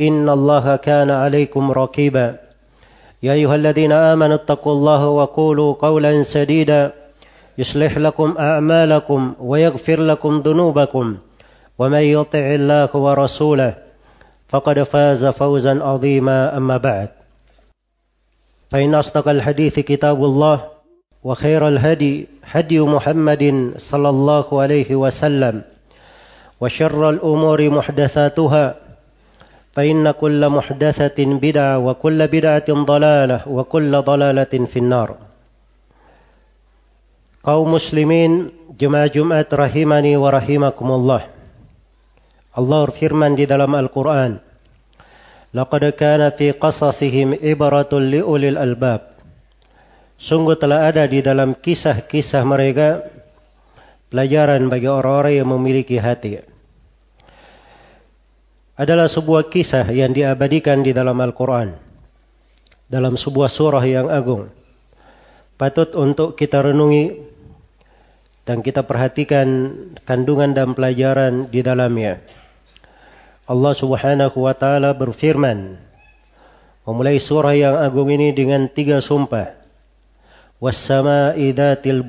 إن الله كان عليكم رقيبا. يا أيها الذين آمنوا اتقوا الله وقولوا قولا سديدا. يصلح لكم أعمالكم ويغفر لكم ذنوبكم. ومن يطع الله ورسوله فقد فاز فوزا عظيما. أما بعد. فإن أصدق الحديث كتاب الله وخير الهدي هدي محمد صلى الله عليه وسلم. وشر الأمور محدثاتها فإن كل محدثة بدعة وكل بدعة ضلالة وكل ضلالة في النار kaum muslimin jemaah Jumat rahimani wa rahimakumullah Allah berfirman di dalam Al-Quran Laqad kana fi qasasihim ibratun liulil albab Sungguh telah ada di dalam kisah-kisah mereka pelajaran bagi orang-orang yang memiliki hati adalah sebuah kisah yang diabadikan di dalam Al-Quran. Dalam sebuah surah yang agung. Patut untuk kita renungi dan kita perhatikan kandungan dan pelajaran di dalamnya. Allah subhanahu wa ta'ala berfirman. Memulai surah yang agung ini dengan tiga sumpah. Wassama'i dhatil.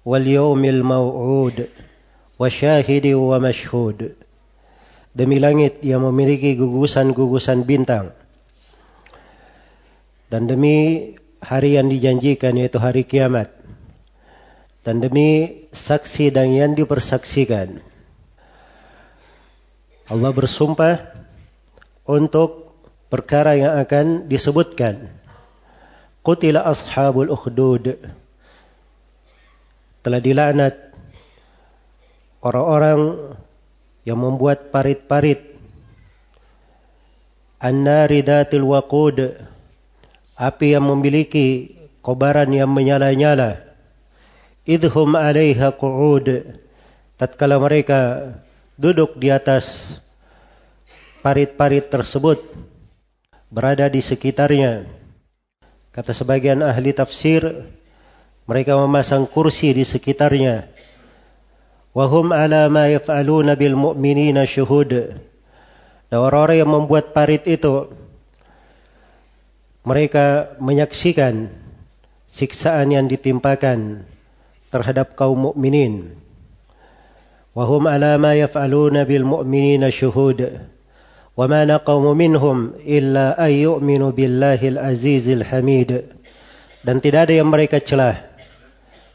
Wal yawmil maw'ud. Wasyahidi wa mashhud demi langit yang memiliki gugusan-gugusan bintang. Dan demi hari yang dijanjikan yaitu hari kiamat. Dan demi saksi dan yang dipersaksikan Allah bersumpah untuk perkara yang akan disebutkan. Qutila ashabul ukhdud. Telah dilaknat orang-orang yang membuat parit-parit. Annari datil waqud api yang memiliki kobaran yang menyala-nyala. Idhum alaiha qu'ud tatkala mereka duduk di atas parit-parit tersebut berada di sekitarnya. Kata sebagian ahli tafsir mereka memasang kursi di sekitarnya Wahum ala ma yaf'aluna bil mu'minina syuhud. Dan orang-orang yang membuat parit itu mereka menyaksikan siksaan yang ditimpakan terhadap kaum mukminin. Wahum ala ma yaf'aluna bil mu'minina syuhud. وما نقوا منهم إلا أن يؤمنوا بالله العزيز الحميد dan tidak ada yang mereka celah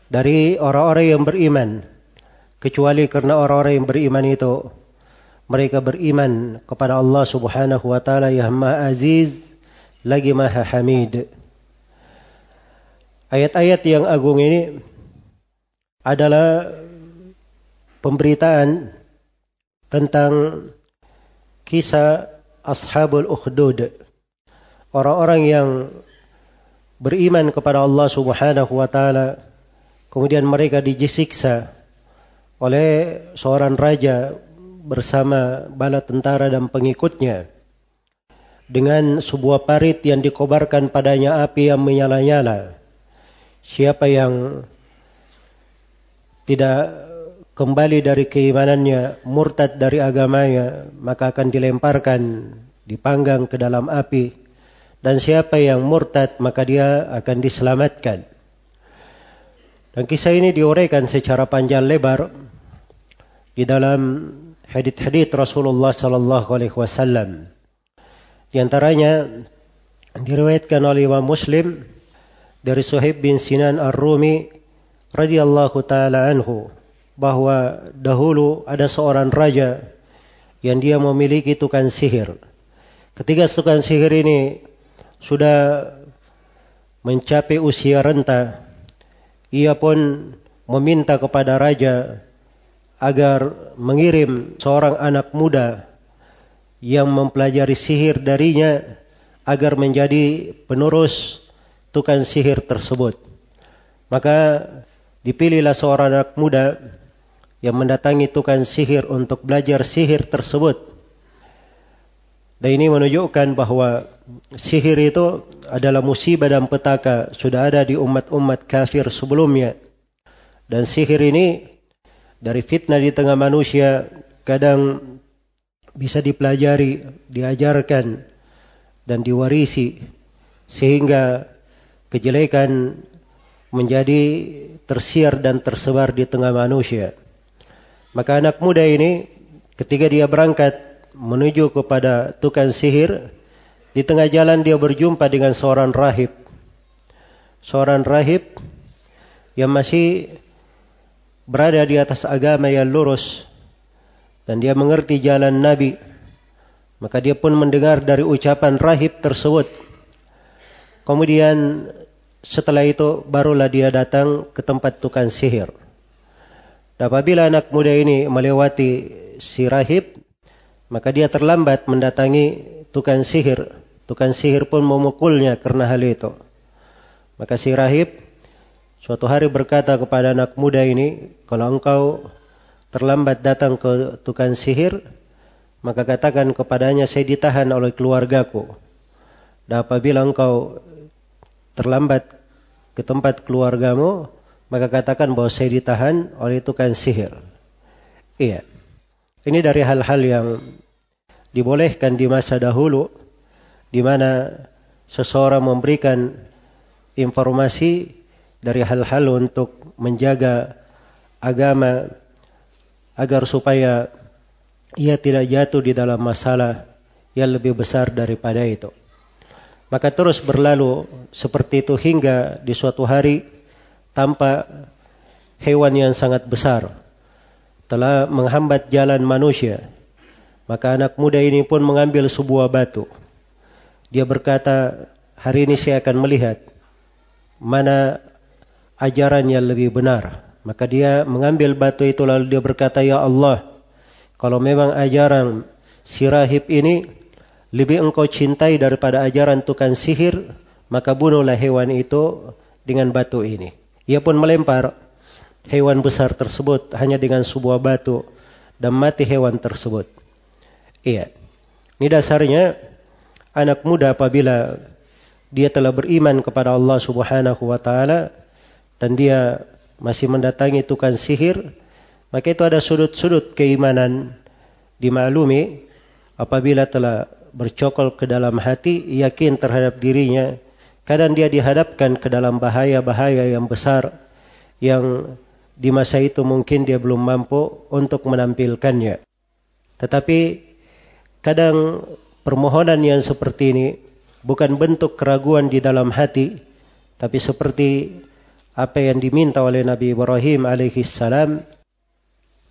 dari orang-orang yang beriman kecuali karena orang-orang yang beriman itu mereka beriman kepada Allah Subhanahu wa taala yang Maha Aziz lagi Maha Hamid. Ayat-ayat yang agung ini adalah pemberitaan tentang kisah Ashabul Ukhdud. Orang-orang yang beriman kepada Allah Subhanahu wa taala kemudian mereka disiksa oleh seorang raja bersama bala tentara dan pengikutnya dengan sebuah parit yang dikobarkan padanya api yang menyala-nyala. Siapa yang tidak kembali dari keimanannya, murtad dari agamanya, maka akan dilemparkan, dipanggang ke dalam api. Dan siapa yang murtad, maka dia akan diselamatkan. Dan kisah ini diuraikan secara panjang lebar di dalam hadith-hadith Rasulullah sallallahu alaihi wasallam. Di antaranya diriwayatkan oleh Imam Muslim dari Suhaib bin Sinan Ar-Rumi radhiyallahu taala anhu bahwa dahulu ada seorang raja yang dia memiliki tukang sihir. Ketika tukang sihir ini sudah mencapai usia renta, ia pun meminta kepada raja agar mengirim seorang anak muda yang mempelajari sihir darinya agar menjadi penerus tukang sihir tersebut. Maka dipilihlah seorang anak muda yang mendatangi tukang sihir untuk belajar sihir tersebut. Dan ini menunjukkan bahwa sihir itu adalah musibah dan petaka sudah ada di umat-umat kafir sebelumnya. Dan sihir ini dari fitnah di tengah manusia kadang bisa dipelajari, diajarkan dan diwarisi sehingga kejelekan menjadi tersiar dan tersebar di tengah manusia. Maka anak muda ini ketika dia berangkat menuju kepada tukang sihir, di tengah jalan dia berjumpa dengan seorang rahib. Seorang rahib yang masih berada di atas agama yang lurus dan dia mengerti jalan Nabi. Maka dia pun mendengar dari ucapan rahib tersebut. Kemudian setelah itu barulah dia datang ke tempat tukang sihir. Dan apabila anak muda ini melewati si rahib, maka dia terlambat mendatangi tukang sihir. Tukang sihir pun memukulnya karena hal itu. Maka si rahib suatu hari berkata kepada anak muda ini, kalau engkau terlambat datang ke tukang sihir, maka katakan kepadanya saya ditahan oleh keluargaku. Dan apabila engkau terlambat ke tempat keluargamu, maka katakan bahwa saya ditahan oleh tukang sihir. Iya. Ini dari hal-hal yang dibolehkan di masa dahulu, di mana seseorang memberikan informasi dari hal-hal untuk menjaga agama agar supaya ia tidak jatuh di dalam masalah yang lebih besar daripada itu. Maka terus berlalu seperti itu hingga di suatu hari tanpa hewan yang sangat besar telah menghambat jalan manusia. Maka anak muda ini pun mengambil sebuah batu. Dia berkata, hari ini saya akan melihat mana ajaran yang lebih benar. Maka dia mengambil batu itu lalu dia berkata, Ya Allah, kalau memang ajaran si rahib ini lebih engkau cintai daripada ajaran tukang sihir, maka bunuhlah hewan itu dengan batu ini. Ia pun melempar hewan besar tersebut hanya dengan sebuah batu dan mati hewan tersebut. Iya. Ini dasarnya anak muda apabila dia telah beriman kepada Allah Subhanahu wa taala dan dia masih mendatangi tukang sihir, maka itu ada sudut-sudut keimanan dimaklumi apabila telah bercokol ke dalam hati, yakin terhadap dirinya, kadang dia dihadapkan ke dalam bahaya-bahaya yang besar yang di masa itu mungkin dia belum mampu untuk menampilkannya. Tetapi kadang permohonan yang seperti ini bukan bentuk keraguan di dalam hati, tapi seperti apa yang diminta oleh Nabi Ibrahim alaihi salam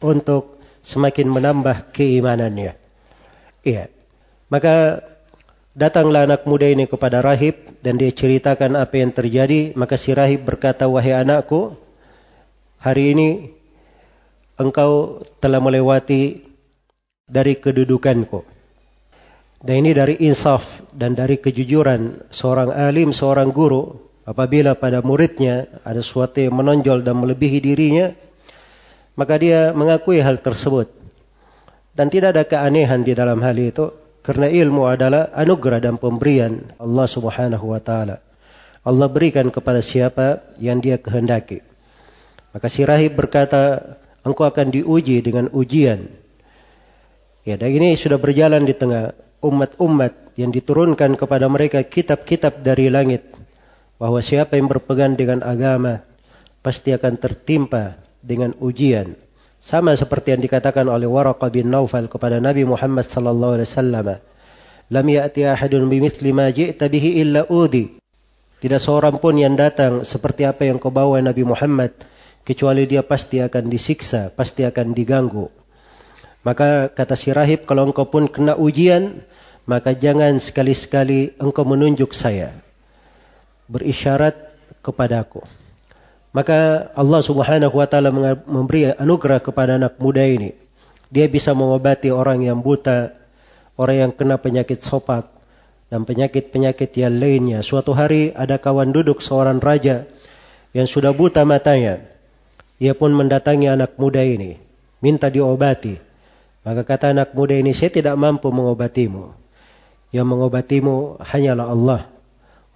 untuk semakin menambah keimanannya. Iya. Maka datanglah anak muda ini kepada rahib dan dia ceritakan apa yang terjadi, maka si rahib berkata, "Wahai anakku, hari ini engkau telah melewati dari kedudukanku." Dan ini dari insaf dan dari kejujuran seorang alim, seorang guru Apabila pada muridnya ada sesuatu yang menonjol dan melebihi dirinya, maka dia mengakui hal tersebut. Dan tidak ada keanehan di dalam hal itu, karena ilmu adalah anugerah dan pemberian Allah Subhanahu wa taala. Allah berikan kepada siapa yang dia kehendaki. Maka si rahib berkata, engkau akan diuji dengan ujian. Ya, dan ini sudah berjalan di tengah umat-umat yang diturunkan kepada mereka kitab-kitab dari langit bahwa siapa yang berpegang dengan agama pasti akan tertimpa dengan ujian. Sama seperti yang dikatakan oleh Waraqah bin Naufal kepada Nabi Muhammad sallallahu alaihi wasallam. lam ya'ti ahadun bimithli ma ji'ta bihi illa udi. Tidak seorang pun yang datang seperti apa yang kau bawa Nabi Muhammad kecuali dia pasti akan disiksa, pasti akan diganggu. Maka kata si rahib kalau engkau pun kena ujian, maka jangan sekali-sekali engkau menunjuk saya. Berisyarat kepadaku. Maka Allah Subhanahu wa taala memberi anugerah kepada anak muda ini. Dia bisa mengobati orang yang buta, orang yang kena penyakit sopak, dan penyakit-penyakit yang lainnya. Suatu hari ada kawan duduk seorang raja yang sudah buta matanya. Ia pun mendatangi anak muda ini, minta diobati. Maka kata anak muda ini, saya tidak mampu mengobatimu. Yang mengobatimu hanyalah Allah.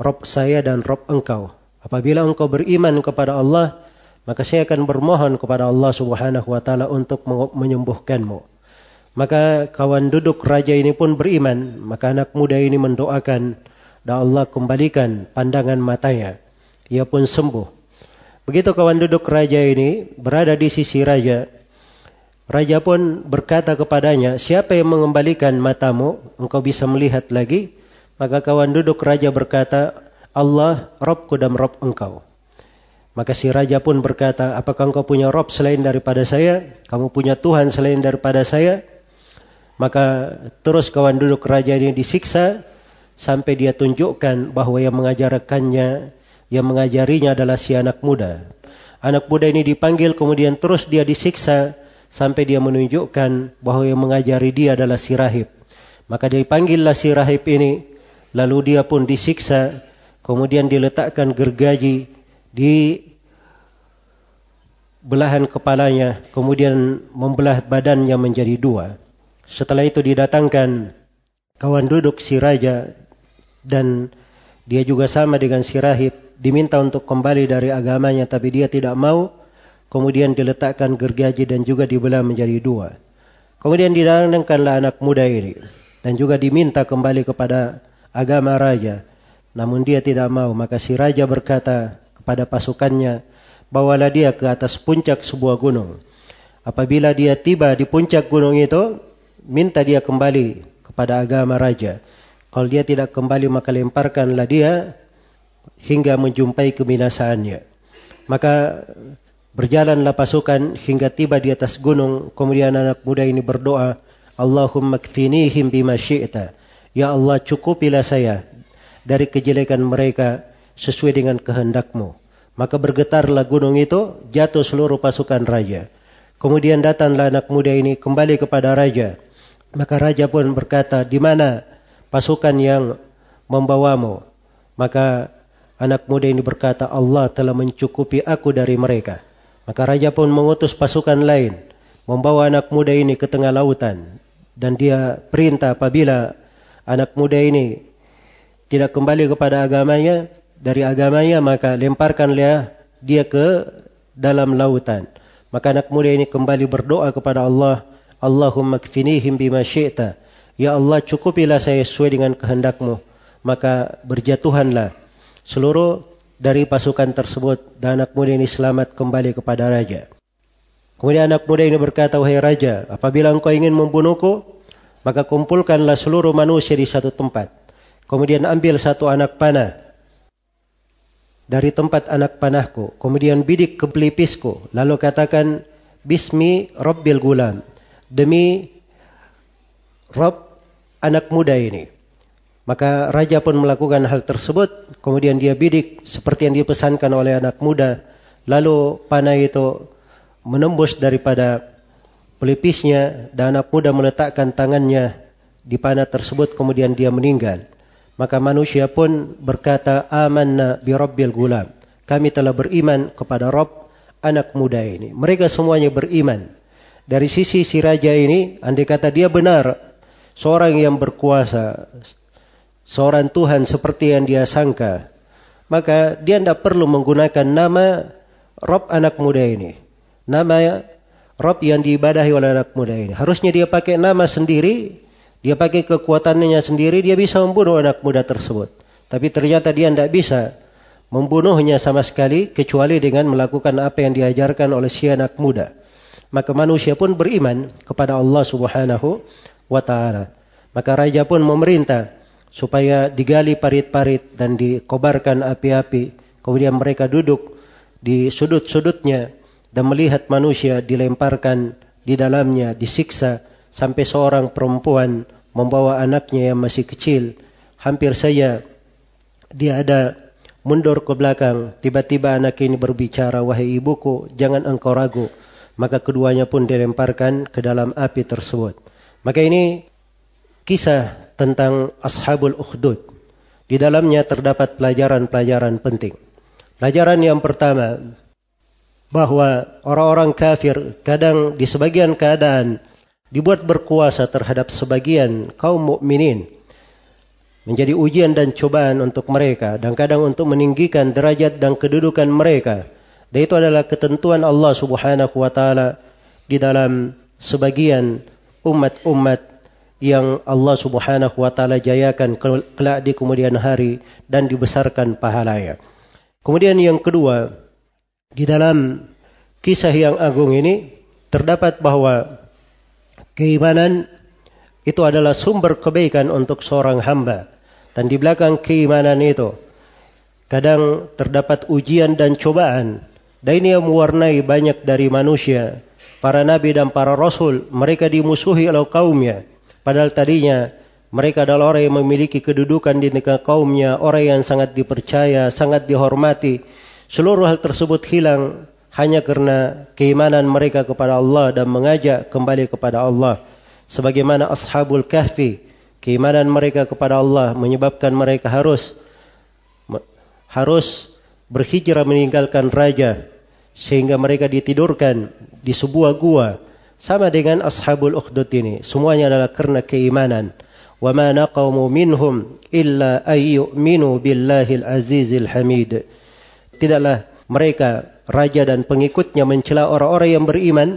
Rob saya dan Rob engkau. Apabila engkau beriman kepada Allah, maka saya akan bermohon kepada Allah Subhanahu wa taala untuk menyembuhkanmu. Maka kawan duduk raja ini pun beriman. Maka anak muda ini mendoakan dan Allah kembalikan pandangan matanya. Ia pun sembuh. Begitu kawan duduk raja ini berada di sisi raja. Raja pun berkata kepadanya, siapa yang mengembalikan matamu? Engkau bisa melihat lagi. Maka kawan duduk raja berkata, Allah, Robku dan Rob engkau. Maka si raja pun berkata, apakah engkau punya Rob selain daripada saya? Kamu punya Tuhan selain daripada saya? Maka terus kawan duduk raja ini disiksa sampai dia tunjukkan bahwa yang mengajarkannya, yang mengajarinya adalah si anak muda. Anak muda ini dipanggil kemudian terus dia disiksa sampai dia menunjukkan bahwa yang mengajari dia adalah si rahib. Maka dipanggillah si rahib ini, lalu dia pun disiksa, kemudian diletakkan gergaji di belahan kepalanya, kemudian membelah badannya menjadi dua. Setelah itu didatangkan kawan duduk si raja dan dia juga sama dengan si rahib diminta untuk kembali dari agamanya tapi dia tidak mau kemudian diletakkan gergaji dan juga dibelah menjadi dua kemudian didatangkanlah anak muda ini dan juga diminta kembali kepada agama raja namun dia tidak mau maka si raja berkata kepada pasukannya bawalah dia ke atas puncak sebuah gunung apabila dia tiba di puncak gunung itu minta dia kembali kepada agama raja. Kalau dia tidak kembali maka lemparkanlah dia hingga menjumpai kebinasaannya. Maka berjalanlah pasukan hingga tiba di atas gunung. Kemudian anak muda ini berdoa, Allahumma kfinihim bima syi'ta. Ya Allah cukupilah saya dari kejelekan mereka sesuai dengan kehendakmu. Maka bergetarlah gunung itu, jatuh seluruh pasukan raja. Kemudian datanglah anak muda ini kembali kepada raja. Maka raja pun berkata, di mana pasukan yang membawamu? Maka anak muda ini berkata, Allah telah mencukupi aku dari mereka. Maka raja pun mengutus pasukan lain, membawa anak muda ini ke tengah lautan. Dan dia perintah apabila anak muda ini tidak kembali kepada agamanya, dari agamanya maka lemparkanlah dia ke dalam lautan. Maka anak muda ini kembali berdoa kepada Allah, Allahumma kfinihim bima syi'ta. Ya Allah cukupilah saya sesuai dengan kehendakmu. Maka berjatuhanlah seluruh dari pasukan tersebut dan anak muda ini selamat kembali kepada raja. Kemudian anak muda ini berkata, Wahai raja, apabila engkau ingin membunuhku, maka kumpulkanlah seluruh manusia di satu tempat. Kemudian ambil satu anak panah dari tempat anak panahku. Kemudian bidik ke pelipisku. Lalu katakan, Bismi Rabbil Gulam demi Rob anak muda ini. Maka raja pun melakukan hal tersebut. Kemudian dia bidik seperti yang dipesankan oleh anak muda. Lalu panah itu menembus daripada pelipisnya dan anak muda meletakkan tangannya di panah tersebut kemudian dia meninggal. Maka manusia pun berkata amanna bi rabbil gulam. Kami telah beriman kepada Rob anak muda ini. Mereka semuanya beriman dari sisi si raja ini, andai kata dia benar, seorang yang berkuasa, seorang Tuhan seperti yang dia sangka, maka dia tidak perlu menggunakan nama Rob anak muda ini. Nama Rob yang diibadahi oleh anak muda ini. Harusnya dia pakai nama sendiri, dia pakai kekuatannya sendiri, dia bisa membunuh anak muda tersebut. Tapi ternyata dia tidak bisa membunuhnya sama sekali kecuali dengan melakukan apa yang diajarkan oleh si anak muda maka manusia pun beriman kepada Allah Subhanahu wa taala. Maka raja pun memerintah supaya digali parit-parit dan dikobarkan api-api. Kemudian mereka duduk di sudut-sudutnya dan melihat manusia dilemparkan di dalamnya, disiksa sampai seorang perempuan membawa anaknya yang masih kecil. Hampir saja dia ada mundur ke belakang. Tiba-tiba anak ini berbicara, wahai ibuku, jangan engkau ragu. Maka keduanya pun dilemparkan ke dalam api tersebut. Maka ini kisah tentang Ashabul Ukhdud. Di dalamnya terdapat pelajaran-pelajaran penting. Pelajaran yang pertama, bahwa orang-orang kafir kadang di sebagian keadaan dibuat berkuasa terhadap sebagian kaum mukminin menjadi ujian dan cobaan untuk mereka dan kadang untuk meninggikan derajat dan kedudukan mereka. Dan itu adalah ketentuan Allah Subhanahu wa taala di dalam sebagian umat-umat yang Allah Subhanahu wa taala jayakan kelak di kemudian hari dan dibesarkan pahalanya. Kemudian yang kedua, di dalam kisah yang agung ini terdapat bahwa keimanan itu adalah sumber kebaikan untuk seorang hamba. Dan di belakang keimanan itu kadang terdapat ujian dan cobaan. Dan ini yang mewarnai banyak dari manusia. Para nabi dan para rasul mereka dimusuhi oleh kaumnya. Padahal tadinya mereka adalah orang yang memiliki kedudukan di negara kaumnya, orang yang sangat dipercaya, sangat dihormati. Seluruh hal tersebut hilang hanya karena keimanan mereka kepada Allah dan mengajak kembali kepada Allah. Sebagaimana ashabul kahfi, keimanan mereka kepada Allah menyebabkan mereka harus harus berhijrah meninggalkan raja sehingga mereka ditidurkan di sebuah gua sama dengan ashabul ukhdud ini. Semuanya adalah karena keimanan. Wa ma naqamu minhum illa ayyuminu billahil azizil hamid. Tidaklah mereka raja dan pengikutnya mencela orang-orang yang beriman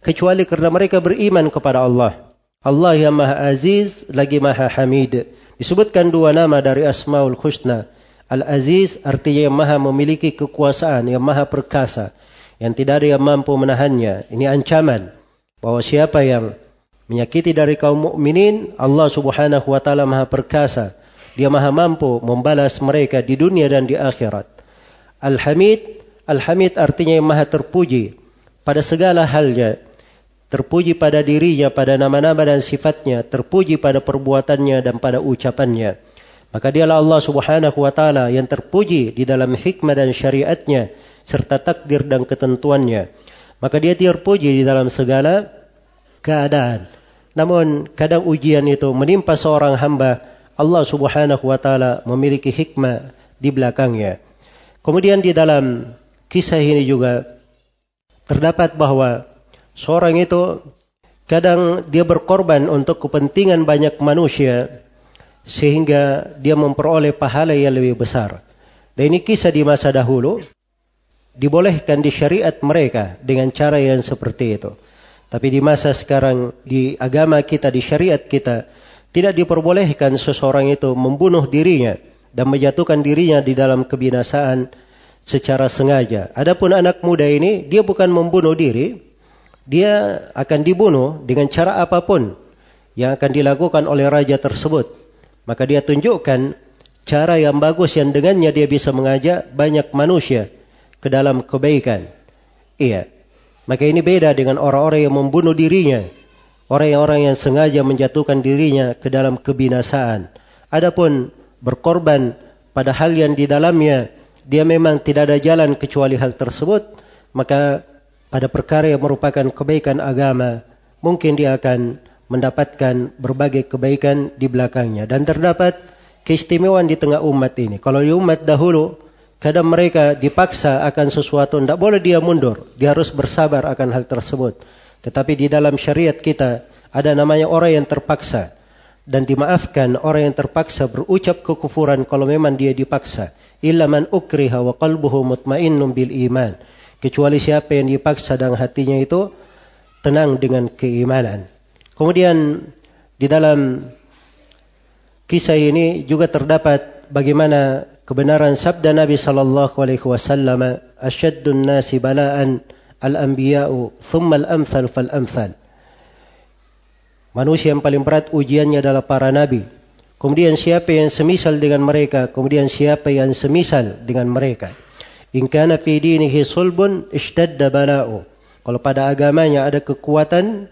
kecuali karena mereka beriman kepada Allah. Allah yang Maha Aziz lagi Maha Hamid. Disebutkan dua nama dari Asmaul Husna. Al-Aziz artinya yang maha memiliki kekuasaan, yang maha perkasa. Yang tidak ada yang mampu menahannya. Ini ancaman bahwa siapa yang menyakiti dari kaum mukminin, Allah Subhanahu wa taala Maha perkasa. Dia Maha mampu membalas mereka di dunia dan di akhirat. Al-Hamid, Al-Hamid artinya yang Maha terpuji pada segala halnya. Terpuji pada dirinya, pada nama-nama dan sifatnya, terpuji pada perbuatannya dan pada ucapannya. Maka dialah Allah subhanahu wa ta'ala yang terpuji di dalam hikmah dan syariatnya, serta takdir dan ketentuannya. Maka dia terpuji di dalam segala keadaan. Namun kadang ujian itu menimpa seorang hamba, Allah Subhanahu wa taala memiliki hikmah di belakangnya. Kemudian di dalam kisah ini juga terdapat bahwa seorang itu kadang dia berkorban untuk kepentingan banyak manusia sehingga dia memperoleh pahala yang lebih besar. Dan ini kisah di masa dahulu dibolehkan di syariat mereka dengan cara yang seperti itu. Tapi di masa sekarang di agama kita, di syariat kita, tidak diperbolehkan seseorang itu membunuh dirinya dan menjatuhkan dirinya di dalam kebinasaan secara sengaja. Adapun anak muda ini, dia bukan membunuh diri, dia akan dibunuh dengan cara apa pun yang akan dilakukan oleh raja tersebut. Maka dia tunjukkan cara yang bagus yang dengannya dia bisa mengajak banyak manusia ke dalam kebaikan. Iya. Maka ini beda dengan orang-orang yang membunuh dirinya. Orang-orang yang sengaja menjatuhkan dirinya ke dalam kebinasaan. Adapun berkorban pada hal yang di dalamnya dia memang tidak ada jalan kecuali hal tersebut, maka pada perkara yang merupakan kebaikan agama, mungkin dia akan mendapatkan berbagai kebaikan di belakangnya. Dan terdapat keistimewaan di tengah umat ini. Kalau di umat dahulu, Kadang mereka dipaksa akan sesuatu, tidak boleh dia mundur. Dia harus bersabar akan hal tersebut. Tetapi di dalam syariat kita ada namanya orang yang terpaksa. Dan dimaafkan orang yang terpaksa berucap kekufuran kalau memang dia dipaksa. Illa man ukriha wa qalbuhu mutmainnun bil iman. Kecuali siapa yang dipaksa dan hatinya itu tenang dengan keimanan. Kemudian di dalam kisah ini juga terdapat bagaimana kebenaran sabda Nabi sallallahu alaihi wasallam asyaddun nasi bala'an al-anbiya'u thumma al-amthal fal-amthal Manusia yang paling berat ujiannya adalah para nabi. Kemudian siapa yang semisal dengan mereka, kemudian siapa yang semisal dengan mereka. In kana fi dinihi sulbun ishtadda bala'u. Kalau pada agamanya ada kekuatan,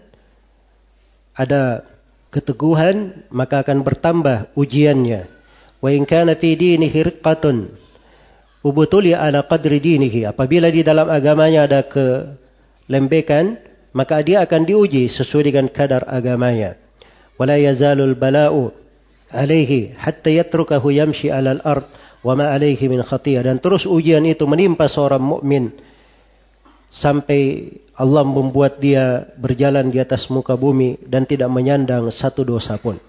ada keteguhan, maka akan bertambah ujiannya. In kana fi dinihi riqqatun ubutuli ala qadri dinihi. Apabila di dalam agamanya ada kelembekan, maka dia akan diuji sesuai dengan kadar agamanya. Wala yazalul bala'u alaihi hatta yatrukahu yamshi alal ard wa ma alaihi min khatiyah dan terus ujian itu menimpa seorang mukmin sampai Allah membuat dia berjalan di atas muka bumi dan tidak menyandang satu dosa pun.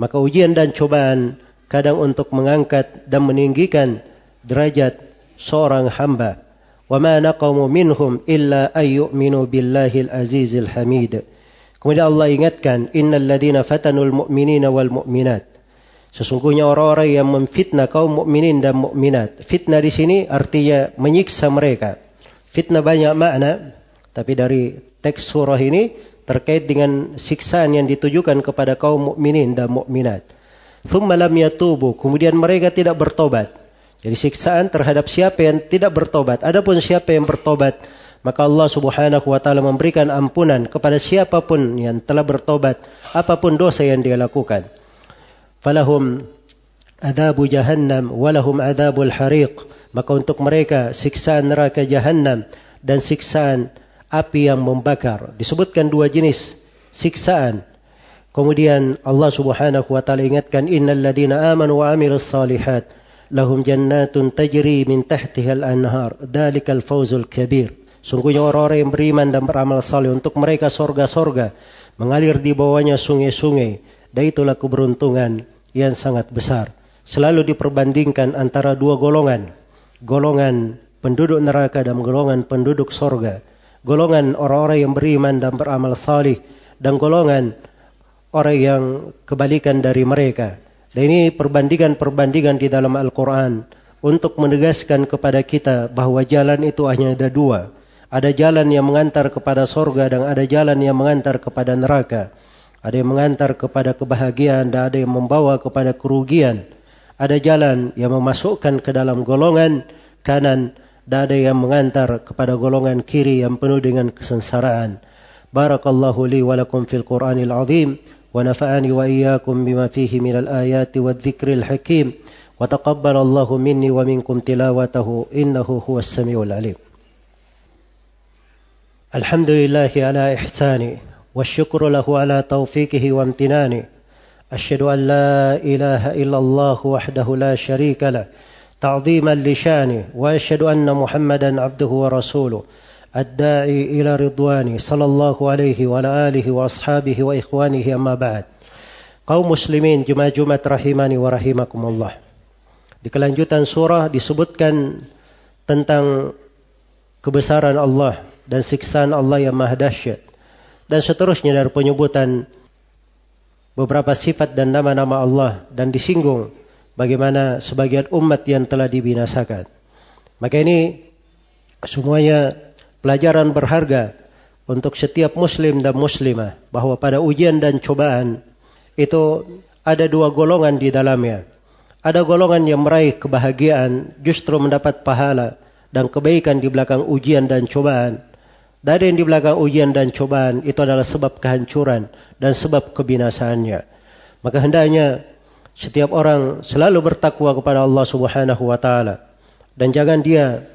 Maka ujian dan cobaan kadang untuk mengangkat dan meninggikan derajat seorang hamba. Ma naqamu minhum illa ayyuminu billahil azizil hamid. Kemudian Allah ingatkan, innal ladina fatanul mu'minina wal mu'minat. Sesungguhnya orang-orang yang memfitnah kaum mukminin dan mukminat. Fitnah di sini artinya menyiksa mereka. Fitnah banyak makna, tapi dari teks surah ini terkait dengan siksaan yang ditujukan kepada kaum mukminin dan mukminat. Thumma lam yatubu, kemudian mereka tidak bertobat. Jadi siksaan terhadap siapa yang tidak bertobat. Adapun siapa yang bertobat, maka Allah Subhanahu wa taala memberikan ampunan kepada siapa pun yang telah bertobat apa pun dosa yang dia lakukan. Falahum adabu jahannam walahum adabul hariq. Maka untuk mereka siksaan neraka jahannam dan siksaan api yang membakar. Disebutkan dua jenis siksaan. Kemudian Allah Subhanahu wa taala ingatkan innal ladina amanu wa amilus salihat lahum jannatun tajri min tahtiha al-anhar. Dalikal fawzul kabir. Sungguhnya orang-orang yang beriman dan beramal saleh untuk mereka sorga-sorga mengalir di bawahnya sungai-sungai. Dan itulah keberuntungan yang sangat besar. Selalu diperbandingkan antara dua golongan. Golongan penduduk neraka dan golongan penduduk sorga. Golongan orang-orang yang beriman dan beramal saleh dan golongan orang yang kebalikan dari mereka. Dan ini perbandingan-perbandingan di dalam Al-Quran untuk menegaskan kepada kita bahwa jalan itu hanya ada dua ada jalan yang mengantar kepada sorga dan ada jalan yang mengantar kepada neraka. Ada yang mengantar kepada kebahagiaan dan ada yang membawa kepada kerugian. Ada jalan yang memasukkan ke dalam golongan kanan dan ada yang mengantar kepada golongan kiri yang penuh dengan kesengsaraan. Barakallahu li wa lakum fil Qur'anil azim ونفعني وإياكم بما فيه من الآيات والذكر الحكيم. وتقبل الله مني ومنكم تلاوته. إنه هو السميع العليم. الحمد لله على إحساني والشكر له على توفيقه وامتناني. أشهد أن لا إله إلا الله وحده لا شريك له. تعظيما لشانه وأشهد أن محمدا عبده ورسوله. الداعي إلى رضوانه صلى الله عليه وعلى آله وأصحابه وإخوانه أما بعد kaum muslimin jemaah-jemaah rahimani wa rahimakumullah. Di kelanjutan surah disebutkan tentang kebesaran Allah dan siksaan Allah yang maha dahsyat. Dan seterusnya dari penyebutan beberapa sifat dan nama-nama Allah dan disinggung bagaimana sebagian umat yang telah dibinasakan. Maka ini semuanya pelajaran berharga untuk setiap muslim dan muslimah bahwa pada ujian dan cobaan itu ada dua golongan di dalamnya. Ada golongan yang meraih kebahagiaan justru mendapat pahala dan kebaikan di belakang ujian dan cobaan. Dari yang di belakang ujian dan cobaan itu adalah sebab kehancuran dan sebab kebinasaannya. Maka hendaknya setiap orang selalu bertakwa kepada Allah Subhanahu wa taala dan jangan dia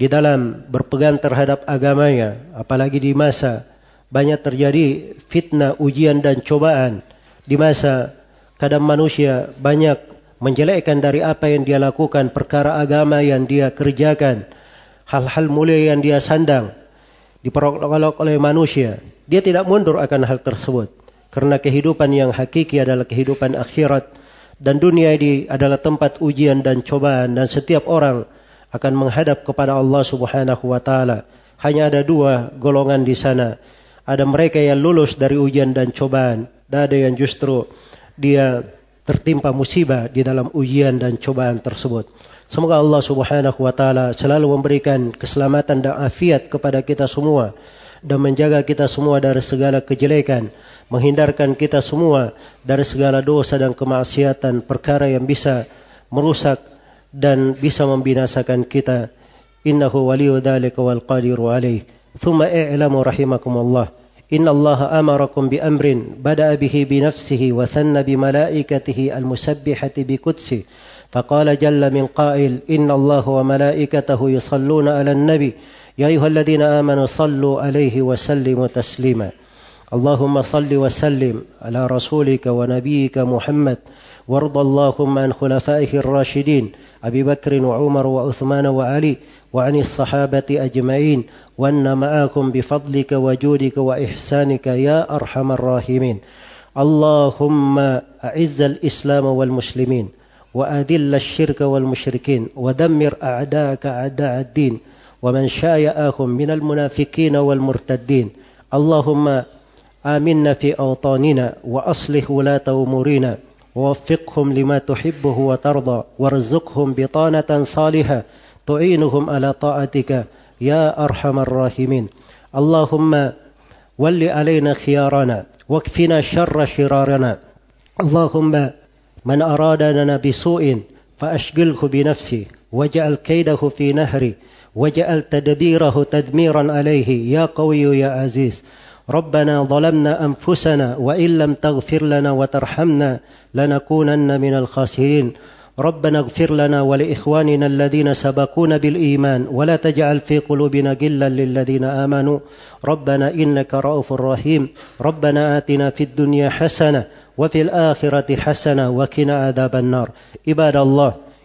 di dalam berpegang terhadap agamanya apalagi di masa banyak terjadi fitnah, ujian dan cobaan di masa kadang manusia banyak menjelekkan dari apa yang dia lakukan perkara agama yang dia kerjakan hal-hal mulia yang dia sandang diperolok oleh manusia, dia tidak mundur akan hal tersebut. Karena kehidupan yang hakiki adalah kehidupan akhirat dan dunia ini adalah tempat ujian dan cobaan dan setiap orang akan menghadap kepada Allah Subhanahu wa taala. Hanya ada dua golongan di sana. Ada mereka yang lulus dari ujian dan cobaan, dan ada yang justru dia tertimpa musibah di dalam ujian dan cobaan tersebut. Semoga Allah Subhanahu wa taala selalu memberikan keselamatan dan afiat kepada kita semua dan menjaga kita semua dari segala kejelekan, menghindarkan kita semua dari segala dosa dan kemaksiatan, perkara yang bisa merusak dan bisa membinasakan kita. Innahu waliyu dzalika wal qadiru alaih. Thumma i'lamu rahimakumullah. إن الله أمركم بأمر بدأ به بنفسه وثن بملائكته المسبحة بقدسه فقال جل من قائل إن الله وملائكته يصلون على النبي يا أيها الذين آمنوا صلوا عليه وسلموا تسليما اللهم صل وسلم على رسولك ونبيك محمد. وارض اللهم عن خلفائه الراشدين أبي بكر وعمر وعثمان وعلي وعن الصحابة أجمعين. وأن معكم بفضلك وجودك وإحسانك يا أرحم الراحمين. اللهم أعز الإسلام والمسلمين وأذل الشرك والمشركين ودمر أعداءك أعداء الدين. ومن شايعهم من المنافقين والمرتدين. اللهم آمنا في أوطاننا وأصلح ولاة أمورنا. ووفقهم لما تحبه وترضى. وارزقهم بطانة صالحة. تعينهم على طاعتك يا أرحم الراحمين. اللهم ول علينا خيارنا. واكفنا شر شرارنا. اللهم من أرادنا بسوء فأشغله بنفسه. واجعل كيده في نهري واجعل تدبيره تدميرا عليه. يا قوي يا عزيز. ربنا ظلمنا أنفسنا وإن لم تغفر لنا وترحمنا لنكونن من الخاسرين. ربنا اغفر لنا ولإخواننا الذين سبقونا بالإيمان ولا تجعل في قلوبنا غلا للذين آمنوا. ربنا إنك رؤوف رحيم. ربنا آتنا في الدنيا حسنة وفي الآخرة حسنة وقنا عذاب النار. عباد الله